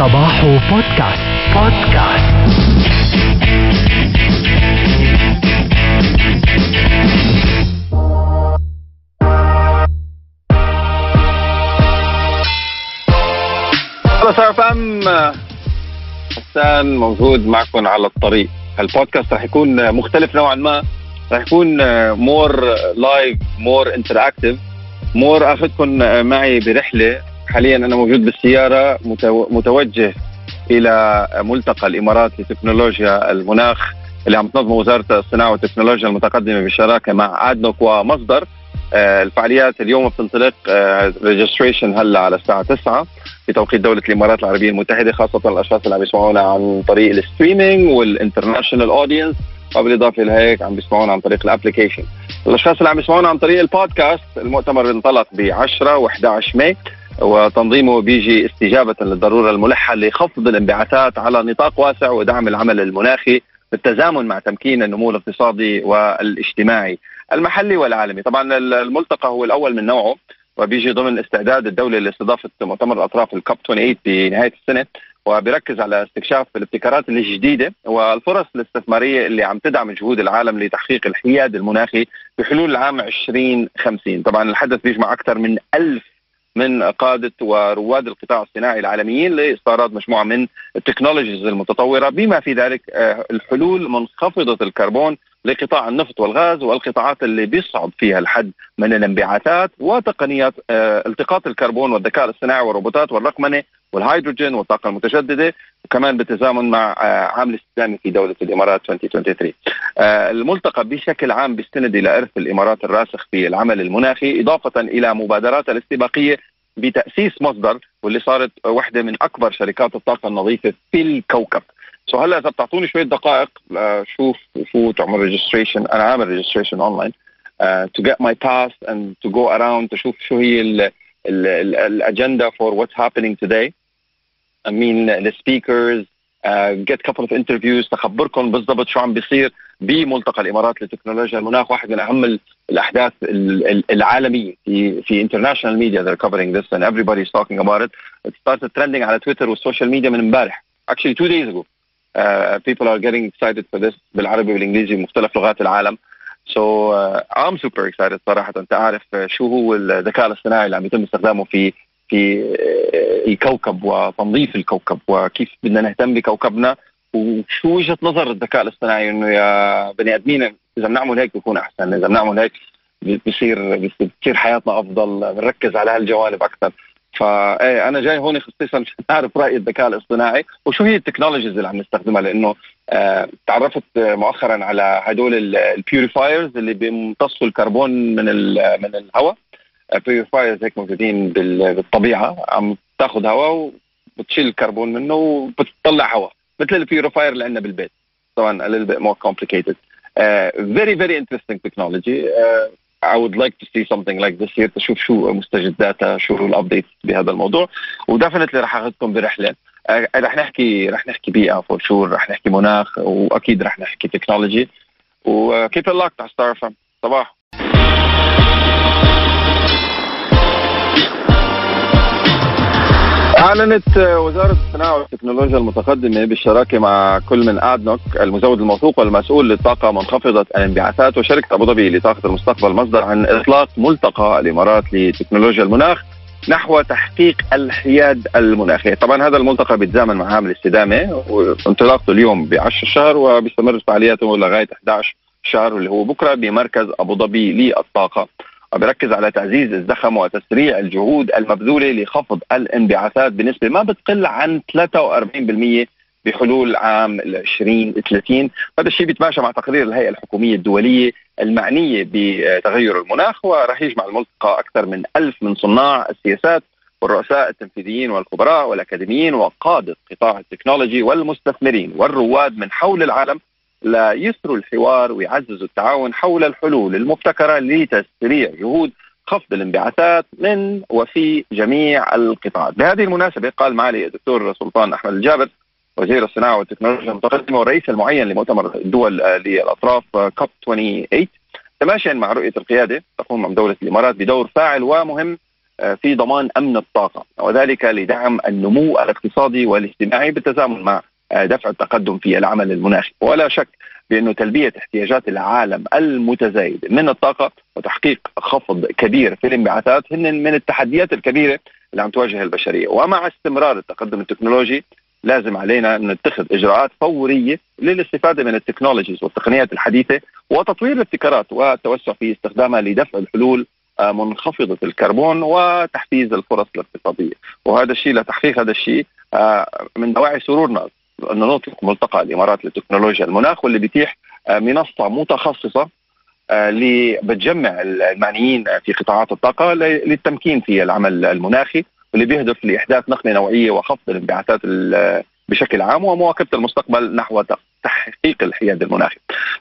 صباح بودكاست. بودكاست. مساء فم. حسان موجود معكم على الطريق. البودكاست رح يكون مختلف نوعا ما. رح يكون مور لايف مور انتراكتيف more أخذكم معي برحلة. حاليا أنا موجود بالسيارة متوجه إلى ملتقى الإمارات لتكنولوجيا المناخ اللي عم تنظمه وزارة الصناعة والتكنولوجيا المتقدمة بالشراكه مع أدنوك ومصدر. آه، الفعاليات اليوم بتنطلق registration هلأ على الساعة 9 في توقيت دولة الإمارات العربية المتحدة خاصة الأشخاص اللي عم يسمعونا عن طريق ال streaming وال international audience وبالإضافة لهيك عم بيسمعونا عن طريق ال application الأشخاص اللي عم يسمعونا عن طريق البودكاست المؤتمر انطلق ب 10 و11 ماي. وتنظيمه بيجي استجابة للضرورة الملحة لخفض الانبعاثات على نطاق واسع ودعم العمل المناخي بالتزامن مع تمكين النمو الاقتصادي والاجتماعي المحلي والعالمي. طبعا الملتقى هو الأول من نوعه وبيجي ضمن استعداد الدولة لاستضافة مؤتمر الأطراف الكاب 28 بنهاية السنة وبيركز على استكشاف الابتكارات الجديدة والفرص الاستثمارية اللي عم تدعم جهود العالم لتحقيق الحياد المناخي بحلول العام 2050 طبعا الحدث بيجمع أكثر من ألف من قادة ورواد القطاع الصناعي العالميين لاستعراض مجموعة من ال technologies المتطورة. بما في ذلك الحلول منخفضة الكربون لقطاع النفط والغاز والقطاعات اللي بيصعب فيها الحد من الانبعاثات وتقنيات التقاط الكربون والذكاء الاصطناعي والروبوتات والرقمنة والهيدروجين والطاقة المتجدده وكمان بالتزامن مع عام الاستدامه في دولة الإمارات 2023. الملتقى بشكل عام بيستند إلى إرث الإمارات الراسخ في العمل المناخي إضافة إلى مبادرات الاستباقية بتأسيس مصدر واللي صارت واحدة من أكبر شركات الطاقة النظيفة في الكوكب. so هلا إذا بتعطوني شوية دقائق شوف فوت اعمل registration أنا عامل registration online to get my pass and to go around تشوف شو هي الاجنده for what's happening today Speakers uh, get couple of interviews. تخبركم بالضبط شو عم بيصير بملتقى الإمارات لتكنولوجيا. المناخ واحد من أهم الأحداث العالمية في في international media they're covering this and everybody's talking about it. It started trending على تويتر وال social media من امبارح. Two days ago Uh, people are getting excited for this بالعربي والإنجليزي بمختلف لغات العالم. Uh, I'm super excited صراحة. انت عارف شو هو الذكاء الاصطناعي اللي عم يتم استخدامه في في الكوكب وتنظيف الكوكب وكيف بدنا نهتم بكوكبنا. وشو وجهة نظر الذكاء الاصطناعي إنه يا بني آدمين إذا بنعمل هيك بيكون أحسن إذا بنعمل هيك بصير بتصير حياتنا أفضل بنركز على هالجوانب أكثر. فايه أنا جاي هون خصيصا أعرف رأي الذكاء الاصطناعي. وشو هي ال technologies اللي عم نستخدمها؟ لأنه آه تعرفت مؤخرا على هدول ال purifiers اللي بيمتصوا الكربون من من الهواء. purifiers هيك موجودين بالطبيعة عم تاخذ هواء وبتشيل الكربون منه وبتطلع هواء مثل ال purifier اللي عندنا بالبيت. طبعا a little bit more complicated. Uh, very very interesting technology. Uh, I would like to see something like this here تشوف شو مستجداتها شو ال update بهذا الموضوع. و definitely رح أخذكم برحلة. رح نحكي رح نحكي بيئة for sure رح نحكي مناخ وأكيد رح نحكي technology وكيف اللوك على ستار صباح. أعلنت وزارة الصناعة والتكنولوجيا المتقدمة بالشراكة مع كل من أدنوك المزود الموثوق والمسؤول للطاقة منخفضة الانبعاثات وشركة أبو ظبي لطاقة المستقبل مصدر عن إطلاق ملتقى الإمارات لتكنولوجيا المناخ نحو تحقيق الحياد المناخي طبعا هذا الملتقى بيتزامن مع عام الاستدامة وانطلاقته اليوم ب 10 شهر وبيستمر فعالياته لغاية 11 شهر اللي هو بكرة بمركز أبو ظبي للطاقة. وبركز على تعزيز الزخم وتسريع الجهود المبذولة لخفض الانبعاثات بنسبة ما بتقل عن 43% بحلول عام 2030 هذا الشيء بيتماشى مع تقرير الهيئة الحكومية الدولية المعنية بتغير المناخ وراح يجمع الملتقى أكثر من ألف من صناع السياسات والرؤساء التنفيذيين والخبراء والأكاديميين وقادة قطاع التكنولوجي والمستثمرين والرواد من حول العالم ليسروا الحوار ويعززوا التعاون حول الحلول المبتكرة لتسريع جهود خفض الانبعاثات من وفي جميع القطاعات. بهذه المناسبة قال معالي الدكتور سلطان أحمد الجابر وزير الصناعة والتكنولوجيا المتقدمة والرئيس المعين لمؤتمر الدول للأطراف كوب 28 تماشيا مع رؤية القيادة تقوم مع دولة الإمارات بدور فاعل ومهم في ضمان أمن الطاقة وذلك لدعم النمو الاقتصادي والاجتماعي بالتزامن مع دفع التقدم في العمل المناخي. ولا شك بانه تلبية احتياجات العالم المتزايد من الطاقة وتحقيق خفض كبير في الانبعاثات هن من التحديات الكبيرة اللي عم تواجه البشرية. ومع استمرار التقدم التكنولوجي لازم علينا أن نتخذ إجراءات فورية للاستفادة من التكنولوجيز والتقنيات الحديثة وتطوير الابتكارات والتوسع في استخدامها لدفع الحلول آه، منخفضة الكربون وتحفيز الفرص الاقتصاديه وهذا الشيء لتحقيق هذا الشيء آه، من دواعي سرورنا. أن نطلق ملتقى الإمارات لتكنولوجيا المناخ واللي بيتيح آه، منصة متخصصة اللي بتجمع المعنيين في قطاعات الطاقة للتمكين في العمل المناخي واللي بيهدف لإحداث نقله نوعية وخفض الانبعاثات بشكل عام ومواكبة المستقبل نحو تحقيق الحياد المناخي.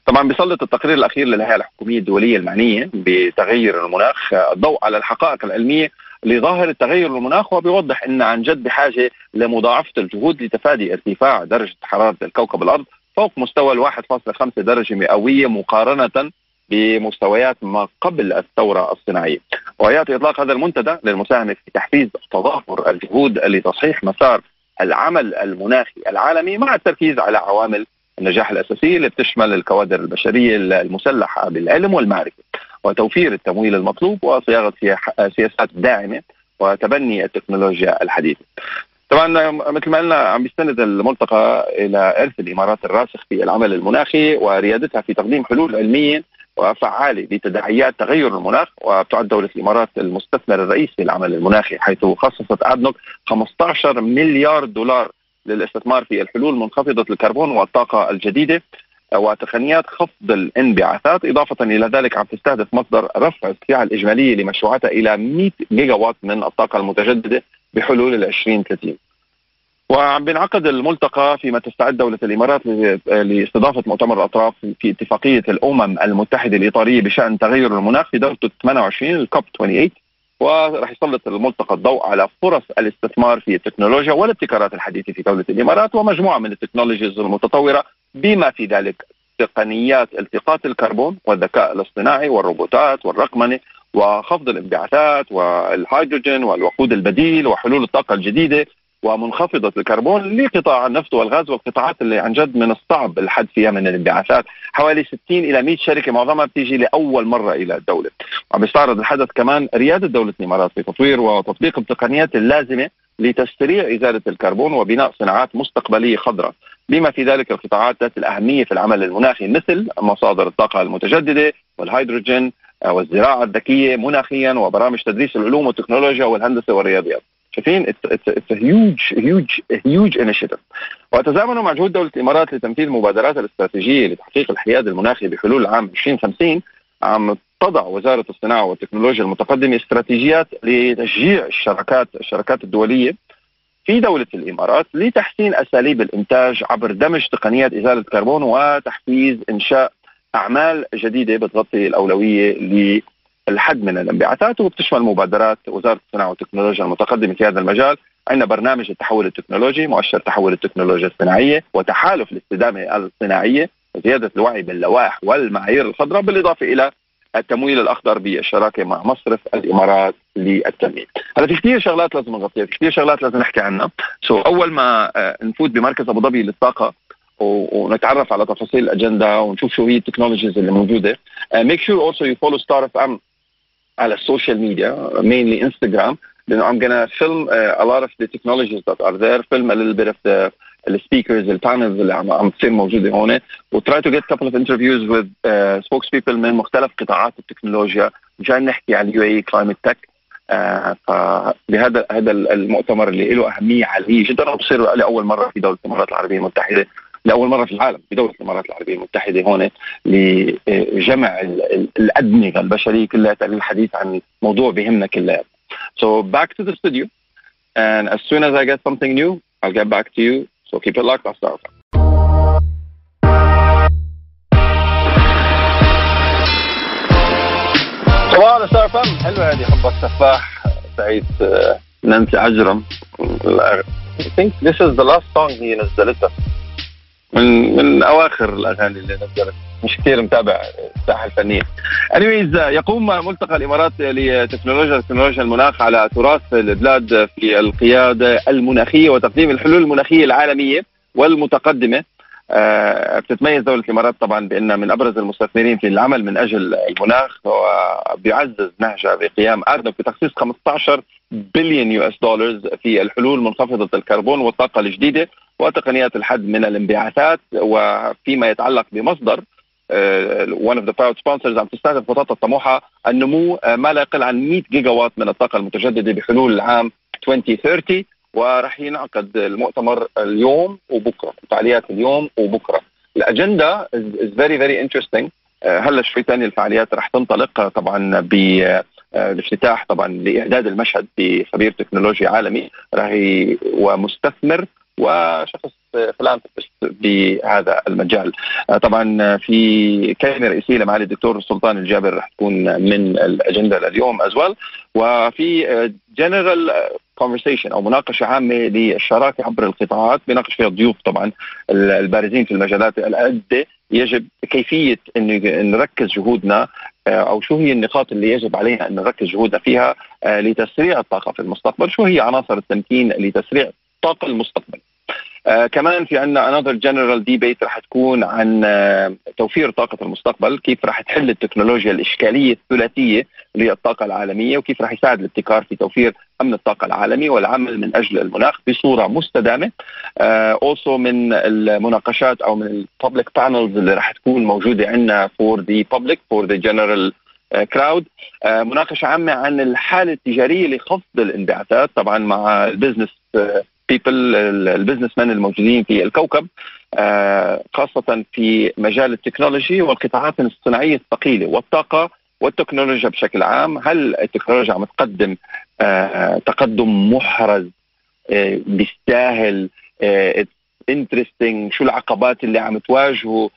طبعا بيسلط التقرير الأخير للهيئة الحكومية الدولية المعنية بتغير المناخ الضوء على الحقائق العلمية لظاهر التغير المناخ وبيوضح إن عن جد بحاجة لمضاعفة الجهود لتفادي ارتفاع درجة حرارة الكوكب الأرض فوق مستوى ال 1.5 درجة مئوية مقارنة بمستويات ما قبل الثورة الصناعية. ويأتي إطلاق هذا المنتدى للمساهمة في تحفيز تضافر الجهود لتصحيح مسار العمل المناخي العالمي مع التركيز على عوامل النجاح الأساسية اللي بتشمل الكوادر البشرية المسلحة بالعلم والمعرفة. وتوفير التمويل المطلوب وصياغة سياسات داعمة وتبني التكنولوجيا الحديثة. طبعا مثل ما قلنا عم بيستند الملتقى إلى إرث الإمارات الراسخ في العمل المناخي وريادتها في تقديم حلول علمية وفعالة لتداعيات تغير المناخ وتعد دولة الإمارات المستثمر الرئيسي في العمل المناخي حيث خصصت أدنوك 15 مليار دولار للاستثمار في الحلول منخفضة الكربون والطاقة الجديدة. وتقنيات خفض الانبعاثات إضافة إلى ذلك عم تستهدف مصدر رفع السعة الإجمالية لمشروعاتها إلى 100 ميجا وات من الطاقة المتجددة بحلول ال 2030 وعم بينعقد الملتقى فيما تستعد دولة الإمارات لاستضافة مؤتمر الأطراف في اتفاقية الأمم المتحدة الإطارية بشأن تغير المناخ في دورته 28 الكوب 28 وراح يسلط الملتقى الضوء على فرص الاستثمار في التكنولوجيا والابتكارات الحديثة في دولة الإمارات ومجموعة من التكنولوجيز المتطورة بما في ذلك تقنيات التقاط الكربون والذكاء الاصطناعي والروبوتات والرقمنة وخفض الانبعاثات والهيدروجين والوقود البديل وحلول الطاقة الجديدة ومنخفضة الكربون لقطاع النفط والغاز والقطاعات اللي عن جد من الصعب الحد فيها من الانبعاثات. حوالي 60 إلى 100 شركة معظمها بتيجي لأول مرة إلى الدولة. وعم بيستعرض الحدث كمان ريادة دولة الإمارات في تطوير وتطبيق التقنيات اللازمة لتسريع إزالة الكربون وبناء صناعات مستقبلية خضراء. بما في ذلك القطاعات ذات الأهمية في العمل المناخي مثل مصادر الطاقة المتجددة والهيدروجين والزراعة الذكية مناخيا وبرامج تدريس العلوم والتكنولوجيا والهندسة والرياضيات. شايفين؟ it's huge huge huge initiative وتزامن مع جهود دولة الإمارات لتنفيذ المبادرات الاستراتيجية لتحقيق الحياد المناخي بحلول عام 2050 عم تضع وزارة الصناعة والتكنولوجيا المتقدمة استراتيجيات لتشجيع الشركات الشركات الدولية. في دولة الإمارات لتحسين أساليب الإنتاج عبر دمج تقنيات إزالة الكربون وتحفيز إنشاء أعمال جديدة بتغطي الأولوية الحد من الانبعاثات. وبتشمل مبادرات وزارة الصناعة والتكنولوجيا المتقدمة في هذا المجال عندنا برنامج التحول التكنولوجي مؤشر تحول التكنولوجيا الصناعية وتحالف الاستدامة الصناعية وزيادة الوعي باللوائح والمعايير الخضراء بالإضافة إلى التمويل الأخضر بالشراكة مع مصرف الإمارات. للتنميه. هلا في كثير شغلات لازم نغطيها، في كثير شغلات لازم نحكي عنها. so so أول ما آه، نفوت بمركز أبو ظبي للطاقة ونتعرف على تفاصيل الأجندة ونشوف شو هي ال technologies اللي موجودة. make sure also you follow Star FM على ال social media mainly Instagram then I'm gonna film uh, a lot of the technologies that are there film a bit of the ال speakers ال panels اللي عم عم تصير موجودة هون و try to get couple of interviews with spokespeople من مختلف قطاعات التكنولوجيا مشان نحكي عن ال UAE climate tech فبهذا هذا المؤتمر اللي له أهمية عاليه جدا وبصير لأول مرة في دولة الإمارات العربية المتحدة لأول مرة في العالم في دولة الإمارات العربية المتحدة هون لجمع الأدمغة البشرية كلها للحديث عن موضوع بهمنا كلها. So back to the studio and as soon as I get something new I'll get back to you. So keep it locked. I'll start. صباح الخير فم حلوة هذه حبك سفاح سعيد نانسي عجرم. I think this is the last song هي نزلتها. من من أواخر الأغاني اللي نزلت. مش كثير متابع الساحة الفنية. انيويز يقوم ملتقى الإمارات لتكنولوجيا تكنولوجيا المناخ على تراث البلاد في القيادة المناخية وتقديم الحلول المناخية العالمية والمتقدمة. آه، بتتميز دولة الإمارات طبعا بأنها من أبرز المستثمرين في العمل من أجل المناخ. وبيعزز نهجها بقيام أردن بتخصيص 15 billion US dollars في الحلول منخفضة الكربون والطاقة الجديدة وتقنيات الحد من الانبعاثات. وفيما يتعلق بمصدر one of the proud sponsors عم تستهدف خطط الطموحه النمو آه، ما لا يقل عن 100 جيجا وات من الطاقة المتجددة بحلول العام 2030 وراح ينعقد المؤتمر اليوم وبكرة فعاليات اليوم وبكرة. الأجندة is very very interesting هلا شوي ثاني الفعاليات راح تنطلق طبعا ب آه، طبعا لإعداد المشهد بخبير تكنولوجيا عالمي راح ومستثمر وشخص philanthropist بهذا المجال. آه، طبعا في كلمه رئيسيه لمعالي الدكتور سلطان الجابر رح تكون من الأجندة لليوم as well في general conversation أو مناقشة عامة للشراكة عبر القطاعات بيناقش فيها الضيوف طبعا البارزين في المجالات العده يجب كيفية إن نركز جهودنا آه، أو شو هي النقاط اللي يجب علينا إن نركز جهودنا فيها آه، لتسريع الطاقة في المستقبل، شو هي عناصر التمكين لتسريع الطاقه المستقبل. آه كمان في عندنا another general debate رح تكون عن آه توفير طاقة المستقبل كيف رح تحل التكنولوجيا الإشكالية الثلاثية للطاقه العالمية وكيف رح يساعد الابتكار في توفير أمن الطاقة العالمي والعمل من أجل المناخ بصورة مستدامة. also آه من المناقشات أو من ال public panels اللي رح تكون موجودة عندنا for the public for the general crowd مناقشة عامة عن الحالة التجارية لخفض الانبعاثات طبعا مع ال business people ال business men الموجودين في الكوكب آه، خاصة في مجال ال technology والقطاعات الصناعية الثقيلة والطاقة والتكنولوجيا بشكل عام. هل التكنولوجيا عم تقدم آه، تقدم محرز آه، بيستاهل interesting شو العقبات اللي عم تواجهه؟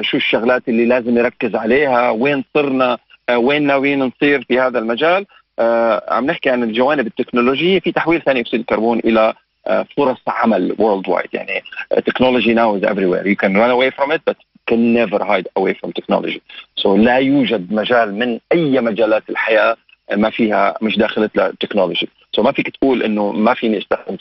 شو الشغلات اللي لازم نركز عليها؟ وين صرنا؟ وين ناويين نصير في هذا المجال؟ عم نحكي عن الجوانب التكنولوجية. في تحويل ثاني أكسيد الكربون إلى فرص عمل world wide يعني technology now is everywhere. You can run away from it but can never hide away from technology. So لا يوجد مجال من أي مجالات الحياة ما فيها مش داخلة ال technology so ما فيك تقول إنه ما فيني أستخدم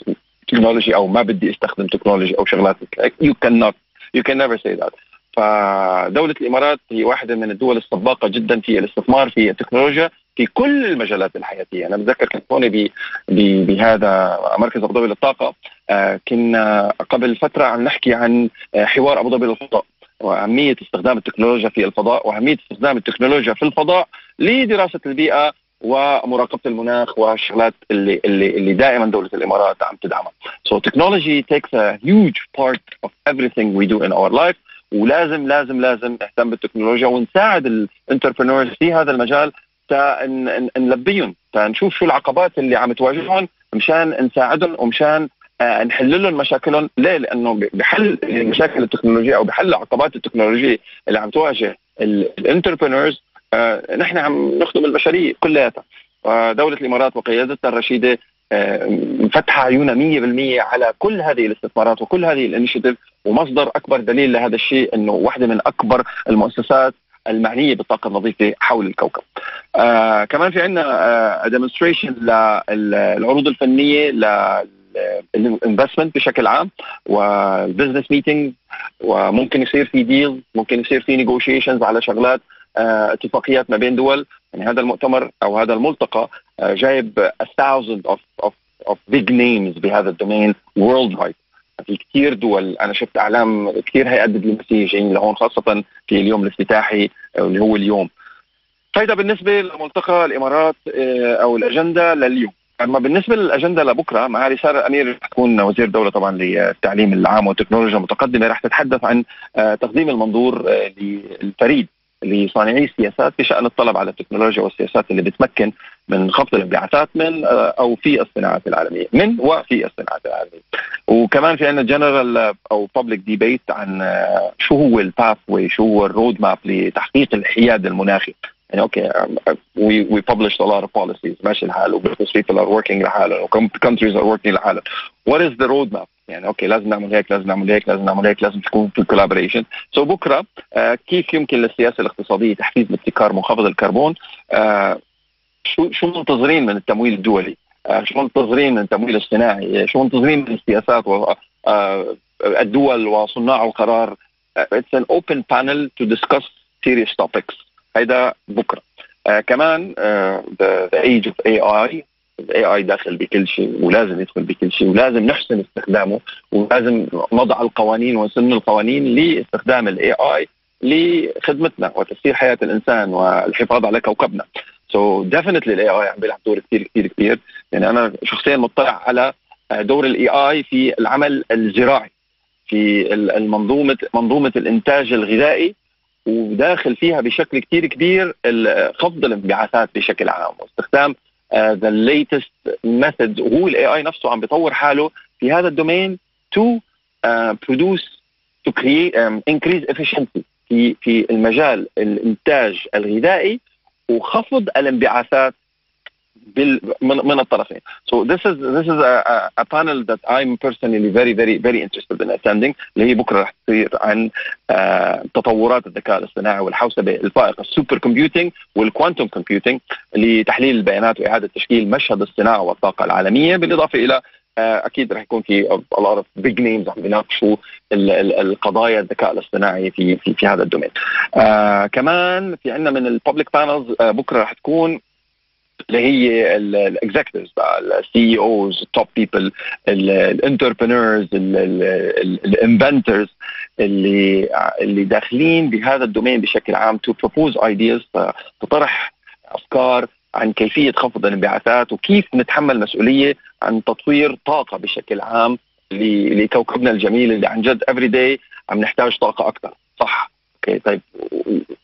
technology أو ما بدي أستخدم technology أو شغلات you cannot you can never say that. فدولة الإمارات هي واحدة من الدول السباقة جدا في الاستثمار في التكنولوجيا. في كل المجالات الحياتية، أنا بتذكر كنت هون بهذا مركز أبو ظبي للطاقة آه، كنا قبل فترة عم نحكي عن آه، حوار أبو ظبي للفضاء وأهمية استخدام التكنولوجيا في الفضاء وأهمية استخدام التكنولوجيا في الفضاء لدراسة البيئة ومراقبة المناخ والشغلات اللي اللي اللي دائما دولة الإمارات عم تدعمها. So technology takes a huge part of everything we do in our life ولازم لازم لازم نهتم بالتكنولوجيا ونساعد ال entrepreneurs في هذا المجال نلبيهم نشوف شو العقبات اللي عم تواجههم مشان نساعدهم ومشان آه نحل لهم مشاكلهم. ليه؟ لأنه بحل المشاكل التكنولوجية أو بحل العقبات التكنولوجية اللي عم تواجه ال entrepreneurs آه نحن عم نخدم البشرية كلياتها. ودوله الإمارات وقيادتها الرشيدة آه مفتحة عيونها 100% على كل هذه الاستثمارات وكل هذه ال initiatives. ومصدر أكبر دليل لهذا الشيء إنه واحدة من أكبر المؤسسات المعنية بالطاقة النظيفة حول الكوكب. آه كمان في عندنا demonstration آه للعروض الفنية لل investment بشكل عام وال business meeting وممكن يصير في deal ممكن يصير في negotiations على شغلات آه اتفاقيات ما بين دول يعني هذا المؤتمر أو هذا الملتقى آه جايب a thousand of of of big names بهذا الدومين worldwide في كثير دول. أنا شفت إعلام كثير هيئات دبلوماسيه جايين لهون خاصة في اليوم الافتتاحي اللي هو اليوم. هيدا بالنسبة لملتقى الإمارات آه، أو الأجندة لليوم. أما بالنسبة للأجندة لبكرة معالي ساره الأمير رح تكون وزير دوله طبعا للتعليم العام والتكنولوجيا المتقدمة رح تتحدث عن آه، تقديم المنظور آه، للفريد. لصانعي السياسات بشان الطلب على التكنولوجيا والسياسات اللي بتمكن من خفض الانبعاثات من آه، أو في الصناعات العالمية من وفي الصناعات العالمية. وكمان في عندنا جنرال أو public debate عن آه، شو هو ال pathway شو هو ال road map لتحقيق الحياد المناخي. يعني okay we we published a lot of policies ماشي الحال و business people are working لحالهم و countries are working لحالهم. What is the road map يعني okay لازم نعمل هيك لازم نعمل هيك لازم نعمل هيك لازم تكون في collaboration so so بكرة آه كيف يمكن للسياسة الاقتصادية تحفيز الابتكار منخفض الكربون؟ آه شو شو منتظرين من التمويل الدولي؟ آه شو منتظرين من التمويل الصناعي؟ شو منتظرين من السياسات و الدول وصناع القرار؟ it's an open panel to discuss serious topics هيدا بكرة. آه كمان The age of AI ال AI داخل بكل شيء ولازم يدخل بكل شيء ولازم نحسن استخدامه ولازم نضع القوانين ونسن القوانين لاستخدام ال AI لخدمتنا وتسيير حياة الإنسان والحفاظ على كوكبنا. so definitely ال AI عم بيلعب دور كثير كثير كثير يعني أنا شخصيا مطلع على دور ال AI في العمل الزراعي في المنظومة منظومة الإنتاج الغذائي وداخل فيها بشكل كثير كبير خفض الانبعاثات بشكل عام واستخدام the latest method وهو ال AI نفسه عم بيطور حاله في هذا ال domain to produce to create increase efficiency في في المجال الإنتاج الغذائي وخفض الانبعاثات من, الطرفين. So this is this is a, a panel that I'm personally very very very interested in attending اللي هي بكرة رح تصير عن uh, تطورات الذكاء الاصطناعي والحوسبة الفائقه ال super computing وال quantum computing لتحليل البيانات وإعادة تشكيل مشهد الصناعة والطاقة العالمية بالإضافة إلى أكيد رح يكون في a lot of big names عم بيناقشوا القضايا الذكاء الاصطناعي في في في هذا ال domain. آه كمان في عندنا من ال public panels آه بكرة رح تكون اللي هي ال executives ال CEOs ال top people ال entrepreneurs ال inventors اللي اللي داخلين بهذا ال domain بشكل عام to propose ideas تطرح أفكار عن كيفية خفض الانبعاثات وكيف نتحمل مسؤولية عن تطوير طاقة بشكل عام لكوكبنا الجميل اللي عن جد every day عم نحتاج طاقة أكثر صح okay طيب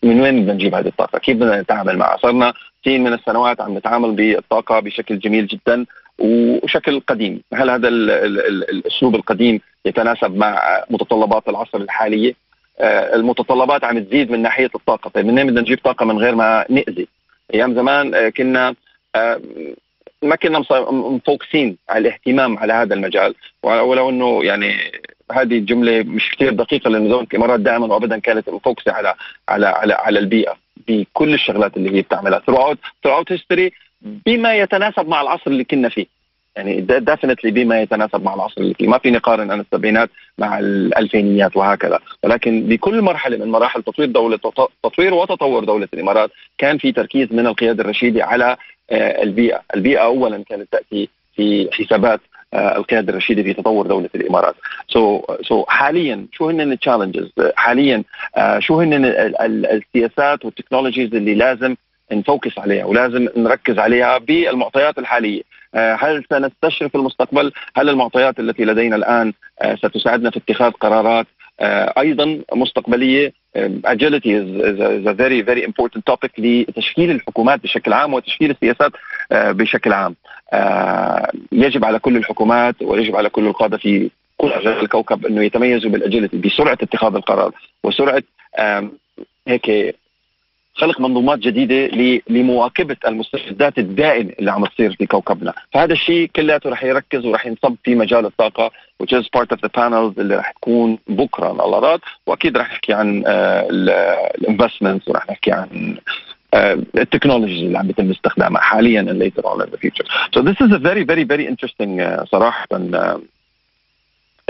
من وين بدنا نجيب هذه الطاقة؟ كيف بدنا نتعامل معها؟ صرنا سنين من السنوات عم نتعامل بالطاقة بشكل جميل جدا وشكل قديم، هل هذا ال ال ال الأسلوب القديم يتناسب مع متطلبات العصر الحاليه؟ آه المتطلبات عم تزيد من ناحية الطاقة، طيب منين بدنا نجيب طاقة من غير ما نأذي؟ أيام زمان آه كنا آه ما كنا مفوكسين على الاهتمام على هذا المجال ولو إنه يعني هذه الجمله مش كثير دقيقة لأنه دوله الامارات دائما وابدا كانت مفوكسة على على على على البيئة بكل الشغلات اللي هي بتعملها. Throughout throughout history بما يتناسب مع العصر اللي كنا فيه. يعني definitely بما يتناسب مع العصر اللي فيه. ما في نقارن أنا السبعينات مع الألفينيات وهكذا. ولكن بكل مرحلة من مراحل تطوير دولة تطوير وتطور دولة الإمارات كان في تركيز من القيادة الرشيدة على البيئة، البيئة اولا كانت تأتي في حسابات القيادة الرشيدة في تطور دولة الإمارات. so so, so so حاليا شو هن ال challenges؟ حاليا شو هن السياسات والتكنولوجيز اللي لازم نفوكس عليها ولازم نركز عليها بالمعطيات الحالية هل سنستشرف المستقبل هل المعطيات التي لدينا الآن ستساعدنا في اتخاذ قرارات أيضا مستقبلية agility is, is, a, is a very very important topic لتشكيل الحكومات بشكل عام وتشكيل السياسات بشكل عام يجب على كل الحكومات ويجب على كل القادة في كل اجزاء الكوكب إنه يتميزوا بالاجيلتي بسرعة اتخاذ القرار وسرعة هيك خلق منظومات جديدة لمواكبة المستجدات الدائمه اللي عم تصير في كوكبنا، فهذا الشيء كلياته رح يركز ورح ينصب في مجال الطاقة which is part of the panels اللي رح تكون بكرة الله راد وأكيد رح نحكي عن الانفستمنتس ورح نحكي عن التكنولوجيز اللي عم يتم استخدامها حاليا and later on in the future. So this is a very very very interesting uh, صراحة uh,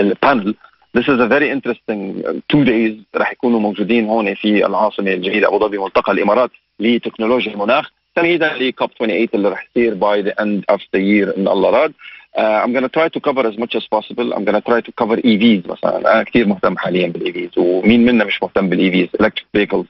ال panel This is a very interesting two days راح يكونوا موجودين هون في العاصمة الجديدة أبو ظبي ملتقى الإمارات لتكنولوجيا المناخ تمهيدا لكوب 28 اللي راح يصير by the end of the year إن الله راد. Uh, I'm going to try to cover as much as possible. I'm going to try to cover EVs مثلا أنا كثير مهتم حاليا بال EVs ومين منا مش مهتم بالاي فيز electric vehicles.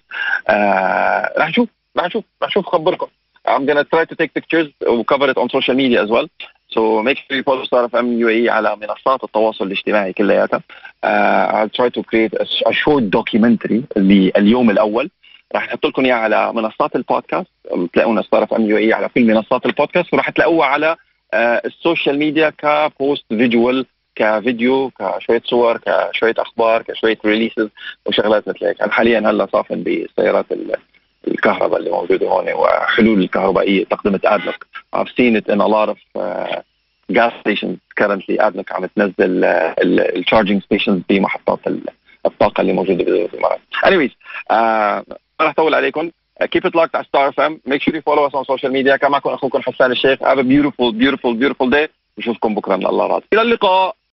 Uh, راح نشوف راح نشوف راح نشوف خبركم. I'm to try to take pictures and cover it on social media as well. So make sure you follow Star FM UAE على منصات التواصل الاجتماعي كلياتها. Uh, I'll try to create a, a short documentary لليوم الأول. راح نحط لكم اياه على منصات البودكاست تلاقونا Star FM UAE على كل منصات البودكاست وراح تلاقوه على uh, ال social media ك post visual كفيديو كشوية صور كشوية أخبار كشوية releases وشغلات مثل هيك أنا حاليا هلأ صافن بالسيارات الكهرباء اللي موجودة هون وحلول الكهربائية تقدمت ادلوك I've seen it in a lot of uh, gas stations currently I think عم تنزل ال charging stations بمحطات الطاقة اللي موجودة بدول الامارات. anyways آه ما رح أطول عليكم. Keep it locked Star FM make sure you follow us on social media. كان معكم أخوكم حسان الشيخ. Have a beautiful beautiful beautiful day. نشوفكم بكرة إن الله راد. إلى اللقاء.